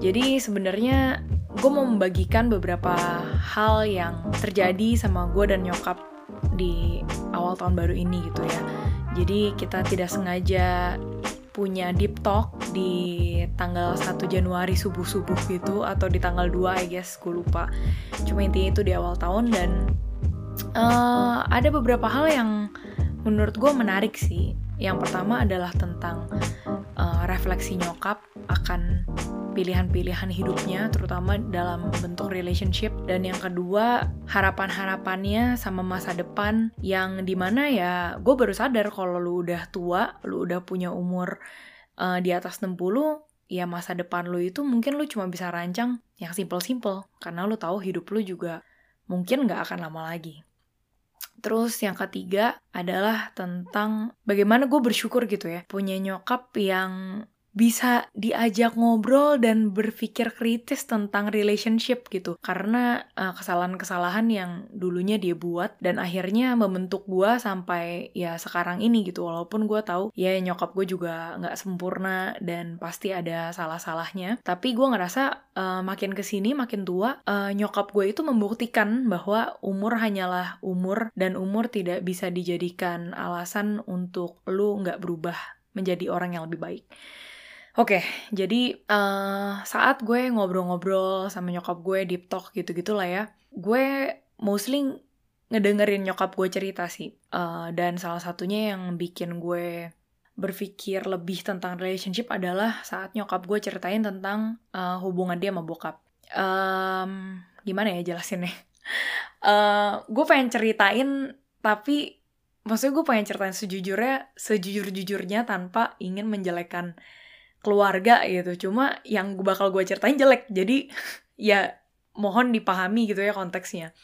Jadi sebenarnya gue mau membagikan beberapa hal yang terjadi sama gue dan nyokap di awal tahun baru ini gitu ya. Jadi kita tidak sengaja punya deep talk di tanggal 1 Januari subuh-subuh gitu atau di tanggal 2 I guess gue lupa. Cuma intinya itu di awal tahun dan uh, ada beberapa hal yang menurut gue menarik sih. Yang pertama adalah tentang uh, refleksi nyokap akan pilihan-pilihan hidupnya, terutama dalam bentuk relationship. Dan yang kedua, harapan-harapannya sama masa depan yang di mana ya gue baru sadar kalau lu udah tua, lu udah punya umur uh, di atas 60, ya masa depan lu itu mungkin lu cuma bisa rancang yang simple-simple. Karena lu tahu hidup lu juga mungkin nggak akan lama lagi. Terus yang ketiga adalah tentang bagaimana gue bersyukur gitu ya punya nyokap yang bisa diajak ngobrol dan berpikir kritis tentang relationship gitu. Karena kesalahan kesalahan-kesalahan yang dulunya dia buat dan akhirnya membentuk gue sampai ya sekarang ini gitu. Walaupun gue tahu ya nyokap gue juga nggak sempurna dan pasti ada salah-salahnya. Tapi gue ngerasa uh, makin ke sini makin tua uh, nyokap gue itu membuktikan bahwa umur hanyalah umur dan umur tidak bisa dijadikan alasan untuk lu nggak berubah menjadi orang yang lebih baik. Oke, okay, jadi uh, saat gue ngobrol-ngobrol sama nyokap gue deep talk gitu-gitu lah ya, gue mostly ngedengerin nyokap gue cerita sih. Uh, dan salah satunya yang bikin gue berpikir lebih tentang relationship adalah saat nyokap gue ceritain tentang uh, hubungan dia sama bokap. Um, gimana ya jelasinnya? Uh, gue pengen ceritain, tapi maksudnya gue pengen ceritain sejujurnya, sejujur-jujurnya tanpa ingin menjelekan keluarga gitu. Cuma yang bakal gue ceritain jelek. Jadi ya mohon dipahami gitu ya konteksnya.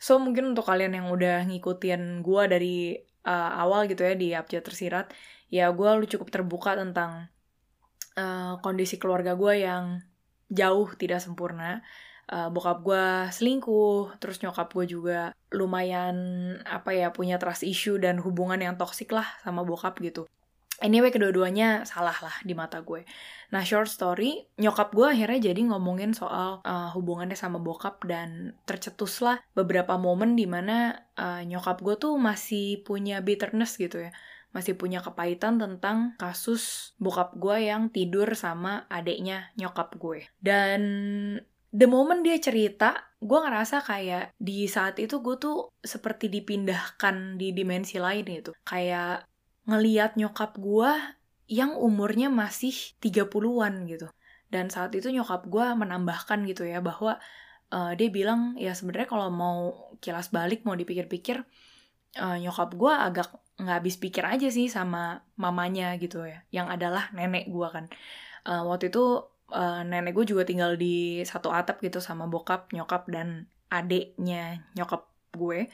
So mungkin untuk kalian yang udah ngikutin gue dari uh, awal gitu ya di abjad tersirat ya gue lu cukup terbuka tentang uh, kondisi keluarga gue yang jauh tidak sempurna. Uh, bokap gue selingkuh, terus nyokap gue juga lumayan apa ya punya trust issue dan hubungan yang toksik lah sama bokap gitu. Anyway, kedua-duanya salah lah di mata gue. Nah, short story, nyokap gue akhirnya jadi ngomongin soal uh, hubungannya sama bokap dan tercetuslah beberapa momen di mana uh, nyokap gue tuh masih punya bitterness gitu ya. Masih punya kepahitan tentang kasus bokap gue yang tidur sama adeknya nyokap gue. Dan the moment dia cerita, gue ngerasa kayak di saat itu gue tuh seperti dipindahkan di dimensi lain gitu. Kayak ngeliat nyokap gue yang umurnya masih 30-an gitu. Dan saat itu nyokap gue menambahkan gitu ya bahwa uh, dia bilang ya sebenarnya kalau mau kilas balik mau dipikir-pikir uh, nyokap gue agak nggak habis pikir aja sih sama mamanya gitu ya, yang adalah nenek gue kan. Uh, waktu itu uh, nenek gue juga tinggal di satu atap gitu sama bokap, nyokap dan adeknya nyokap gue.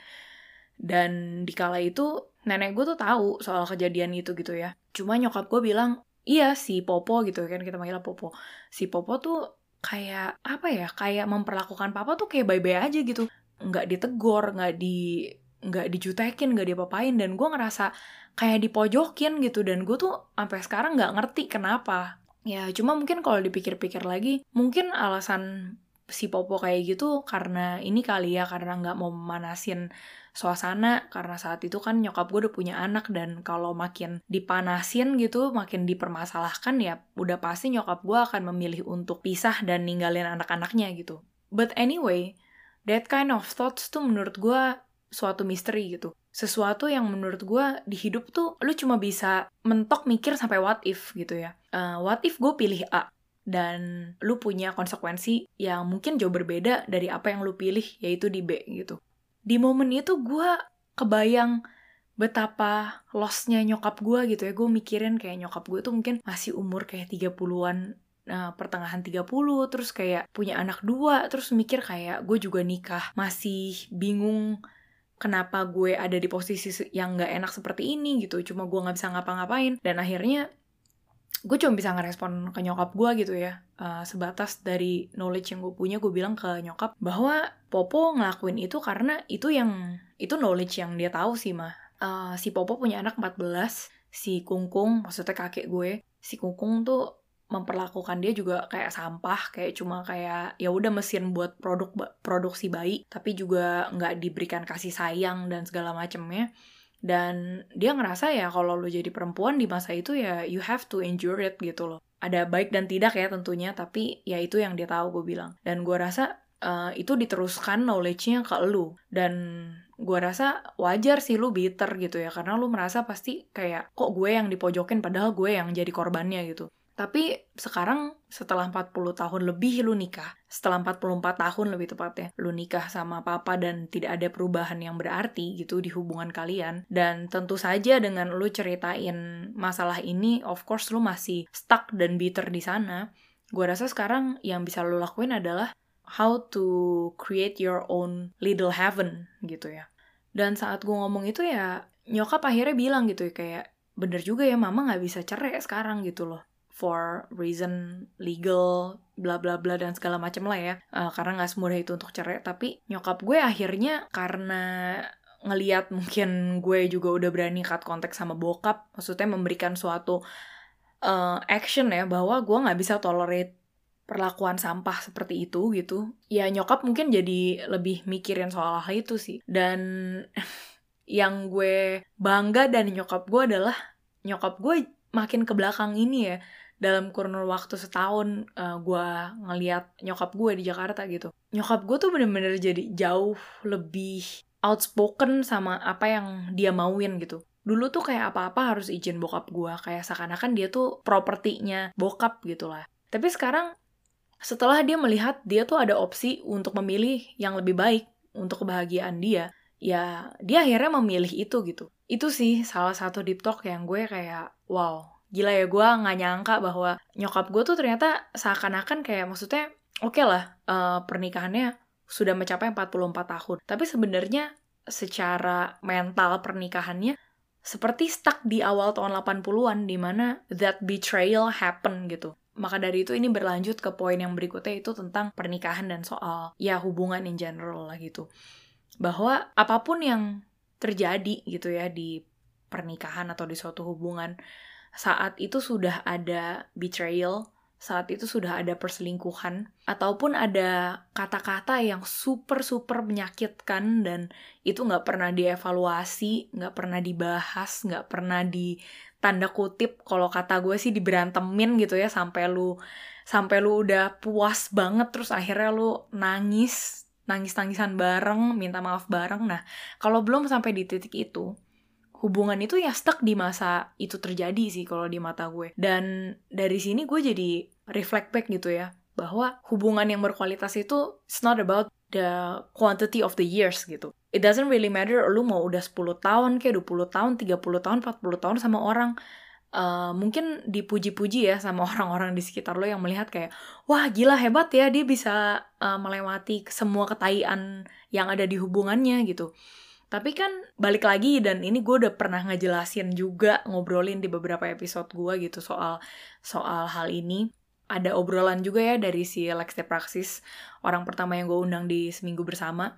Dan di kala itu nenek gue tuh tahu soal kejadian itu gitu ya. Cuma nyokap gue bilang, iya si Popo gitu kan kita manggil Popo. Si Popo tuh kayak apa ya? Kayak memperlakukan papa tuh kayak bye-bye aja gitu. Nggak ditegor, nggak di nggak dijutekin, nggak diapa-apain dan gue ngerasa kayak dipojokin gitu dan gue tuh sampai sekarang nggak ngerti kenapa. Ya cuma mungkin kalau dipikir-pikir lagi, mungkin alasan si Popo kayak gitu karena ini kali ya karena nggak mau memanasin suasana karena saat itu kan nyokap gue udah punya anak dan kalau makin dipanasin gitu makin dipermasalahkan ya udah pasti nyokap gue akan memilih untuk pisah dan ninggalin anak-anaknya gitu. But anyway that kind of thoughts tuh menurut gue suatu misteri gitu. Sesuatu yang menurut gue di hidup tuh lu cuma bisa mentok mikir sampai what if gitu ya. Uh, what if gue pilih A dan lu punya konsekuensi yang mungkin jauh berbeda dari apa yang lu pilih yaitu di B gitu. Di momen itu gue kebayang betapa lossnya nyokap gue gitu ya. Gue mikirin kayak nyokap gue tuh mungkin masih umur kayak 30-an uh, pertengahan 30 terus kayak punya anak dua terus mikir kayak gue juga nikah. Masih bingung kenapa gue ada di posisi yang gak enak seperti ini gitu. Cuma gue nggak bisa ngapa-ngapain. Dan akhirnya gue cuma bisa ngerespon ke nyokap gue gitu ya. Uh, sebatas dari knowledge yang gue punya gue bilang ke nyokap bahwa Popo ngelakuin itu karena itu yang itu knowledge yang dia tahu sih mah uh, si Popo punya anak 14 si Kungkung maksudnya kakek gue si Kungkung tuh memperlakukan dia juga kayak sampah kayak cuma kayak ya udah mesin buat produk produksi bayi tapi juga nggak diberikan kasih sayang dan segala macamnya dan dia ngerasa ya kalau lo jadi perempuan di masa itu ya you have to endure it gitu loh. Ada baik dan tidak ya tentunya tapi ya itu yang dia tahu gue bilang. Dan gue rasa uh, itu diteruskan knowledge-nya ke lu. Dan gue rasa wajar sih lu bitter gitu ya karena lu merasa pasti kayak kok gue yang dipojokin padahal gue yang jadi korbannya gitu tapi sekarang setelah 40 tahun lebih lu nikah, setelah 44 tahun lebih tepatnya, lu nikah sama papa dan tidak ada perubahan yang berarti gitu di hubungan kalian. Dan tentu saja dengan lu ceritain masalah ini, of course lu masih stuck dan bitter di sana. Gue rasa sekarang yang bisa lu lakuin adalah how to create your own little heaven gitu ya. Dan saat gue ngomong itu ya nyokap akhirnya bilang gitu ya kayak bener juga ya mama nggak bisa cerai sekarang gitu loh for reason legal bla bla bla dan segala macam lah ya. Uh, karena nggak semudah itu untuk cerai. Tapi nyokap gue akhirnya karena ngeliat mungkin gue juga udah berani cut kontak sama bokap maksudnya memberikan suatu uh, action ya bahwa gue nggak bisa tolerate perlakuan sampah seperti itu gitu. Ya nyokap mungkin jadi lebih mikirin soal hal itu sih. Dan yang gue bangga dan nyokap gue adalah nyokap gue makin ke belakang ini ya dalam kurun waktu setahun uh, gue ngeliat nyokap gue di Jakarta gitu. Nyokap gue tuh bener-bener jadi jauh lebih outspoken sama apa yang dia mauin gitu. Dulu tuh kayak apa-apa harus izin bokap gue kayak seakan-akan dia tuh propertinya bokap gitu lah. Tapi sekarang setelah dia melihat dia tuh ada opsi untuk memilih yang lebih baik untuk kebahagiaan dia, ya dia akhirnya memilih itu gitu. Itu sih salah satu deep talk yang gue kayak, wow, gila ya gue nggak nyangka bahwa nyokap gue tuh ternyata seakan-akan kayak maksudnya, oke okay lah uh, pernikahannya sudah mencapai 44 tahun. Tapi sebenarnya secara mental pernikahannya seperti stuck di awal tahun 80-an di mana that betrayal happen gitu. Maka dari itu ini berlanjut ke poin yang berikutnya itu tentang pernikahan dan soal ya hubungan in general lah gitu. Bahwa apa pun yang terjadi gitu ya di pernikahan atau di suatu hubungan saat itu sudah ada betrayal, saat itu sudah ada perselingkuhan, ataupun ada kata-kata yang super-super menyakitkan dan itu nggak pernah dievaluasi, nggak pernah dibahas, nggak pernah di tanda kutip kalau kata gue sih diberantemin gitu ya sampai lu sampai lu udah puas banget terus akhirnya lu nangis nangis tangisan bareng minta maaf bareng. Nah kalau belum sampai di titik itu hubungan itu ya stuck di masa itu terjadi sih kalau di mata gue. Dan dari sini gue jadi reflect back gitu ya bahwa hubungan yang berkualitas itu it's not about the quantity of the years gitu. It doesn't really matter lu mau udah 10 tahun kayak 20 tahun, 30 tahun, 40 tahun sama orang. Uh, mungkin dipuji-puji ya sama orang-orang di sekitar lo yang melihat kayak wah gila hebat ya dia bisa uh, melewati semua ketaian yang ada di hubungannya gitu. Tapi kan balik lagi dan ini gue udah pernah ngejelasin juga ngobrolin di beberapa episode gue gitu soal soal hal ini. Ada obrolan juga ya dari si Lex Praxis, orang pertama yang gue undang di seminggu bersama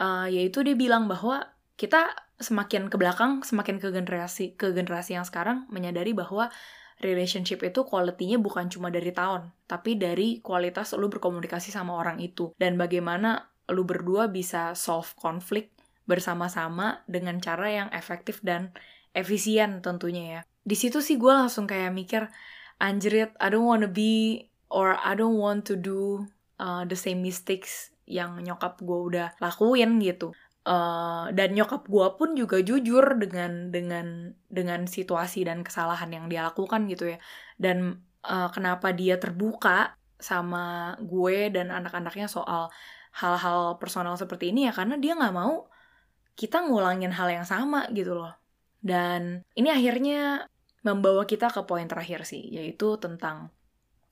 uh, yaitu dia bilang bahwa kita semakin ke belakang, semakin ke generasi ke generasi yang sekarang menyadari bahwa relationship itu quality-nya bukan cuma dari tahun, tapi dari kualitas lu berkomunikasi sama orang itu dan bagaimana lu berdua bisa solve konflik bersama-sama dengan cara yang efektif dan efisien tentunya ya. Di situ sih gue langsung kayak mikir, anjrit, I don't wanna be or I don't want to do uh, the same mistakes yang nyokap gue udah lakuin gitu uh, dan nyokap gue pun juga jujur dengan dengan dengan situasi dan kesalahan yang dia lakukan gitu ya dan uh, kenapa dia terbuka sama gue dan anak-anaknya soal hal-hal personal seperti ini ya karena dia nggak mau kita ngulangin hal yang sama gitu loh. Dan ini akhirnya membawa kita ke poin terakhir sih yaitu tentang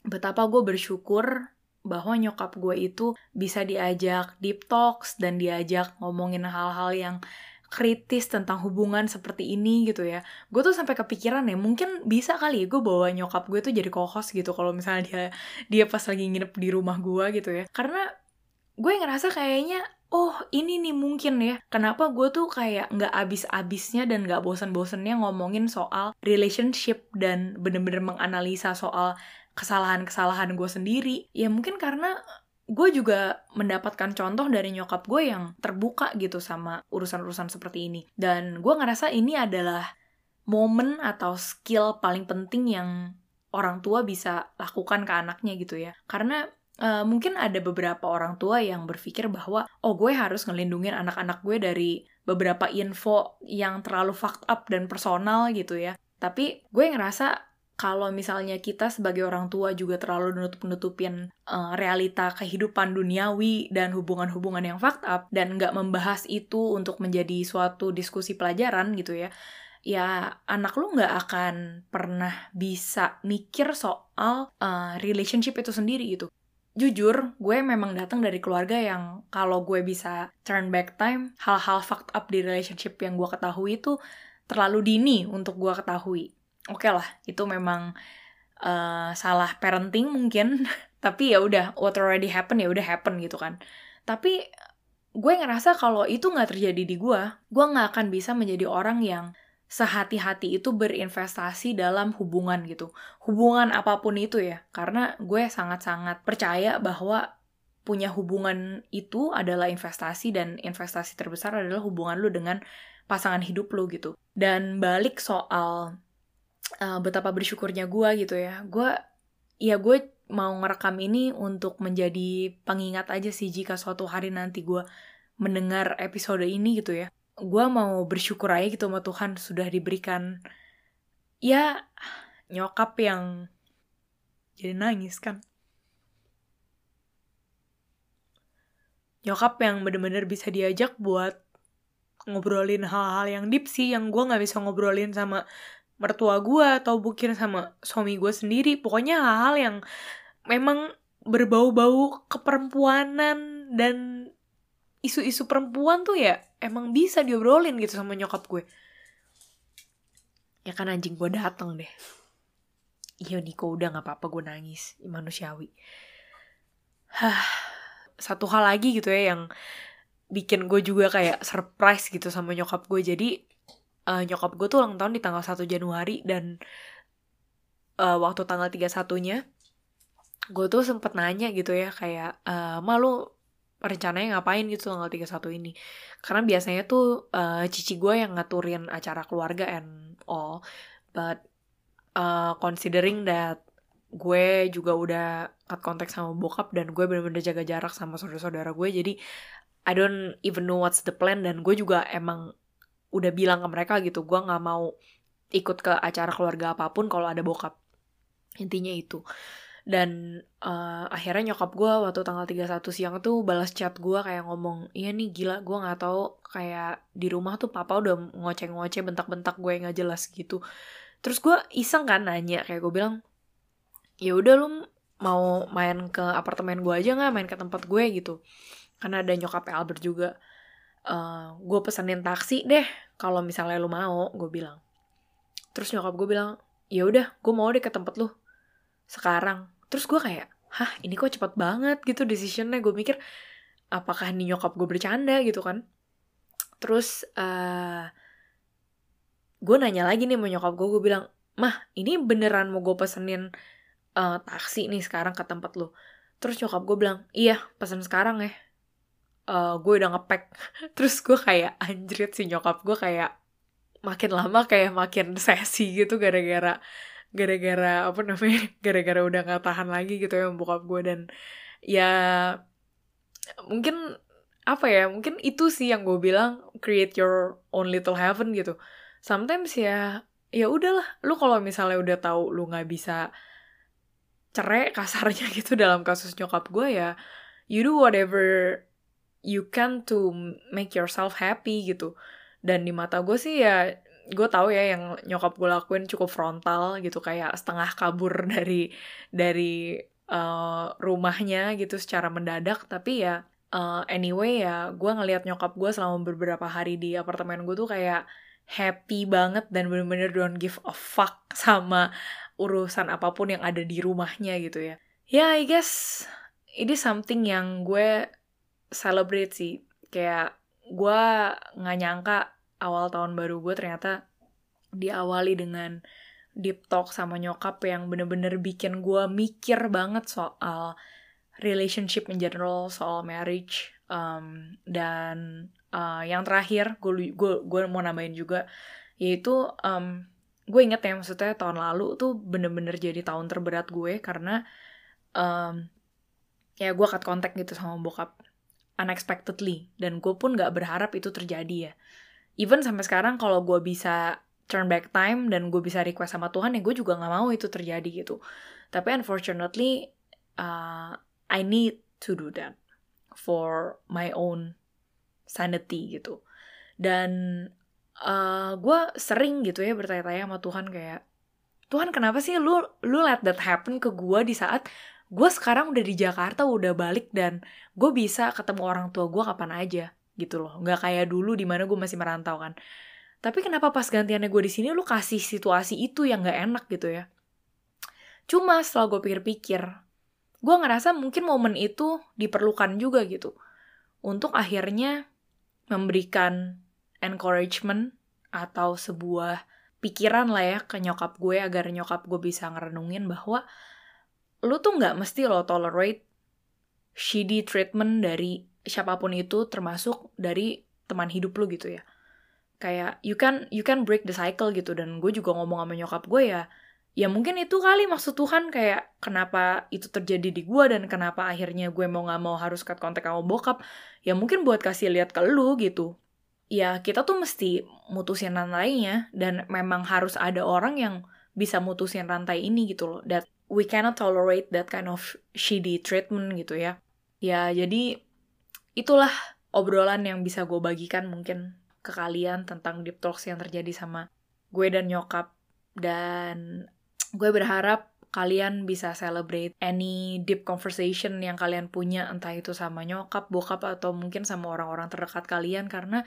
betapa gue bersyukur bahwa nyokap gue itu bisa diajak deep talks dan diajak ngomongin hal-hal yang kritis tentang hubungan seperti ini gitu ya. Gue tuh sampai kepikiran ya mungkin bisa kali ya gue bawa nyokap gue tuh jadi co-host gitu kalau misalnya dia dia pas lagi nginep di rumah gue gitu ya. Karena gue ngerasa kayaknya oh ini nih mungkin ya kenapa gue tuh kayak nggak abis-abisnya dan nggak bosen-bosennya ngomongin soal relationship dan bener-bener menganalisa soal kesalahan-kesalahan gue sendiri. Ya mungkin karena gue juga mendapatkan contoh dari nyokap gue yang terbuka gitu sama urusan-urusan seperti ini. Dan gue ngerasa ini adalah momen atau skill paling penting yang orang tua bisa lakukan ke anaknya gitu ya. Karena Uh, mungkin ada beberapa orang tua yang berpikir bahwa oh gue harus ngelindungin anak-anak gue dari beberapa info yang terlalu fucked up dan personal gitu ya. Tapi gue ngerasa kalau misalnya kita sebagai orang tua juga terlalu nutup-nutupin uh, realita kehidupan duniawi dan hubungan-hubungan yang fucked up dan nggak membahas itu untuk menjadi suatu diskusi pelajaran gitu ya, ya anak lu nggak akan pernah bisa mikir soal uh, relationship itu sendiri gitu jujur, gue memang datang dari keluarga yang kalau gue bisa turn back time, hal-hal fucked up di relationship yang gue ketahui itu terlalu dini untuk gue ketahui. Oke okay lah, itu memang uh, salah parenting mungkin, tapi ya udah what already happen ya udah happen gitu kan. Tapi gue ngerasa kalau itu nggak terjadi di gue, gue nggak akan bisa menjadi orang yang sehati-hati itu berinvestasi dalam hubungan gitu. Hubungan apa pun itu ya. Karena gue sangat-sangat percaya bahwa punya hubungan itu adalah investasi dan investasi terbesar adalah hubungan lu dengan pasangan hidup lu gitu. Dan balik soal uh, betapa bersyukurnya gue gitu ya. Gue ya gue mau ngerekam ini untuk menjadi pengingat aja sih jika suatu hari nanti gue mendengar episode ini gitu ya gue mau bersyukur aja gitu sama Tuhan sudah diberikan ya nyokap yang jadi nangis kan. Nyokap yang bener-bener bisa diajak buat ngobrolin hal-hal yang deep sih yang gue nggak bisa ngobrolin sama mertua gue atau mungkin sama suami gue sendiri. Pokoknya hal-hal yang memang berbau-bau keperempuanan dan isu-isu perempuan tuh ya emang bisa diobrolin gitu sama nyokap gue. Ya kan anjing gue dateng deh. Iya Niko udah gak apa-apa gue nangis. Manusiawi. Hah, satu hal lagi gitu ya yang bikin gue juga kayak surprise gitu sama nyokap gue jadi uh, nyokap gue tuh ulang tahun di tanggal 1 Januari dan uh, waktu tanggal 31 nya gue tuh sempet nanya gitu ya kayak uh, malu rencananya ngapain gitu tanggal 31 ini. Karena biasanya tuh uh, cici gue yang ngaturin acara keluarga and all but uh, considering that gue juga udah cut contact sama bokap dan gue bener-bener jaga jarak sama saudara-saudara gue jadi I don't even know what's the plan dan gue juga emang udah bilang ke mereka gitu gue nggak mau ikut ke acara keluarga apa pun kalau ada bokap. Intinya itu dan uh, akhirnya nyokap gue waktu tanggal 31 siang tuh balas chat gue kayak ngomong iya nih gila gue nggak tahu. Kayak di rumah tuh papa udah ngoceh-ngoceh bentak-bentak gue nggak jelas gitu. Terus gue iseng kan nanya kayak gue bilang ya udah lu mau main ke apartemen gue aja nggak? Main ke tempat gue gitu. Karena ada nyokap Albert juga. Uh, eh, gue pesenin taksi deh kalau misalnya lu mau gue bilang. Terus nyokap gue bilang ya udah gue mau deh ke tempat lu. Sekarang terus gue kayak hah ini kok cepet banget gitu decisionnya. Gue mikir apakah ini nyokap gue bercanda? Gitu kan. Terus uh, gue nanya lagi nih sama nyokap gue gue bilang mah ini beneran mau gue pesenin uh, taksi nih sekarang ke tempat lo terus nyokap gue bilang iya pesen sekarang ya. Uh, gue udah ngepack. Terus gue kayak anjrit sih nyokap gue kayak makin lama kayak makin sesi gitu gara-gara gara-gara apa namanya gara-gara udah nggak tahan lagi gitu ya bokap gue dan ya mungkin apa ya mungkin itu sih yang gue bilang create your own little heaven gitu. Sometimes ya ya udahlah lu kalau misalnya udah tahu lu nggak bisa cerai kasarnya gitu dalam kasus nyokap gue ya you do whatever you can to make yourself happy gitu. Dan di mata gue sih ya gue tahu ya yang nyokap gue lakuin cukup frontal gitu kayak setengah kabur dari dari uh, rumahnya gitu secara mendadak. Tapi ya uh, anyway ya gue ngelihat nyokap gue selama beberapa hari di apartemen gue tuh kayak happy banget dan bener-bener don't give a fuck sama urusan apa pun yang ada di rumahnya gitu ya. Ya yeah, I guess ini something yang gue celebrate sih. Kayak gue nggak nyangka awal tahun baru gue ternyata diawali dengan deep talk sama nyokap yang bener-bener bikin gue mikir banget soal relationship in general, soal marriage, um, dan uh, yang terakhir gue mau nambahin juga yaitu um, gue inget ya maksudnya tahun lalu tuh bener-bener jadi tahun terberat gue karena um, ya gue cut kontak gitu sama bokap unexpectedly dan gue pun gak berharap itu terjadi ya even sampai sekarang kalau gue bisa turn back time dan gue bisa request sama Tuhan ya gue juga nggak mau itu terjadi gitu. Tapi unfortunately uh, I need to do that for my own sanity gitu. Dan uh, gue sering gitu ya bertanya-tanya sama Tuhan kayak Tuhan kenapa sih lu lu let that happen ke gue di saat gue sekarang udah di Jakarta udah balik dan gue bisa ketemu orang tua gue kapan aja gitu loh nggak kayak dulu di mana gue masih merantau kan tapi kenapa pas gantiannya gue di sini lu kasih situasi itu yang gak enak gitu ya? Cuma setelah gue pikir-pikir, gue ngerasa mungkin momen itu diperlukan juga gitu. Untuk akhirnya memberikan encouragement atau sebuah pikiran lah ya ke nyokap gue agar nyokap gue bisa ngerenungin bahwa lu tuh nggak mesti lo tolerate shitty treatment dari siapa pun itu termasuk dari teman hidup lu gitu ya. Kayak you can you can break the cycle gitu. Dan gue juga ngomong sama nyokap gue ya ya mungkin itu kali maksud Tuhan kayak kenapa itu terjadi di gue dan kenapa akhirnya gue mau nggak mau harus cut kontak sama bokap. Ya mungkin buat kasih lihat ke lu gitu. Ya kita tuh mesti mutusin rantainya dan memang harus ada orang yang bisa mutusin rantai ini gitu loh. That we cannot tolerate that kind of shitty treatment gitu ya. Ya jadi itulah obrolan yang bisa gue bagikan mungkin ke kalian tentang deep talks yang terjadi sama gue dan nyokap. Dan gue berharap kalian bisa celebrate any deep conversation yang kalian punya entah itu sama nyokap, bokap atau mungkin sama orang-orang terdekat kalian. Karena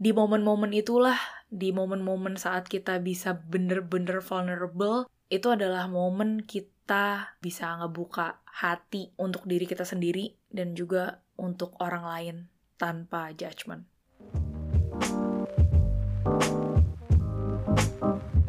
di momen-momen itulah di momen-momen saat kita bisa bener-bener vulnerable itu adalah momen kita bisa ngebuka hati untuk diri kita sendiri dan juga untuk orang lain tanpa judgement. thank you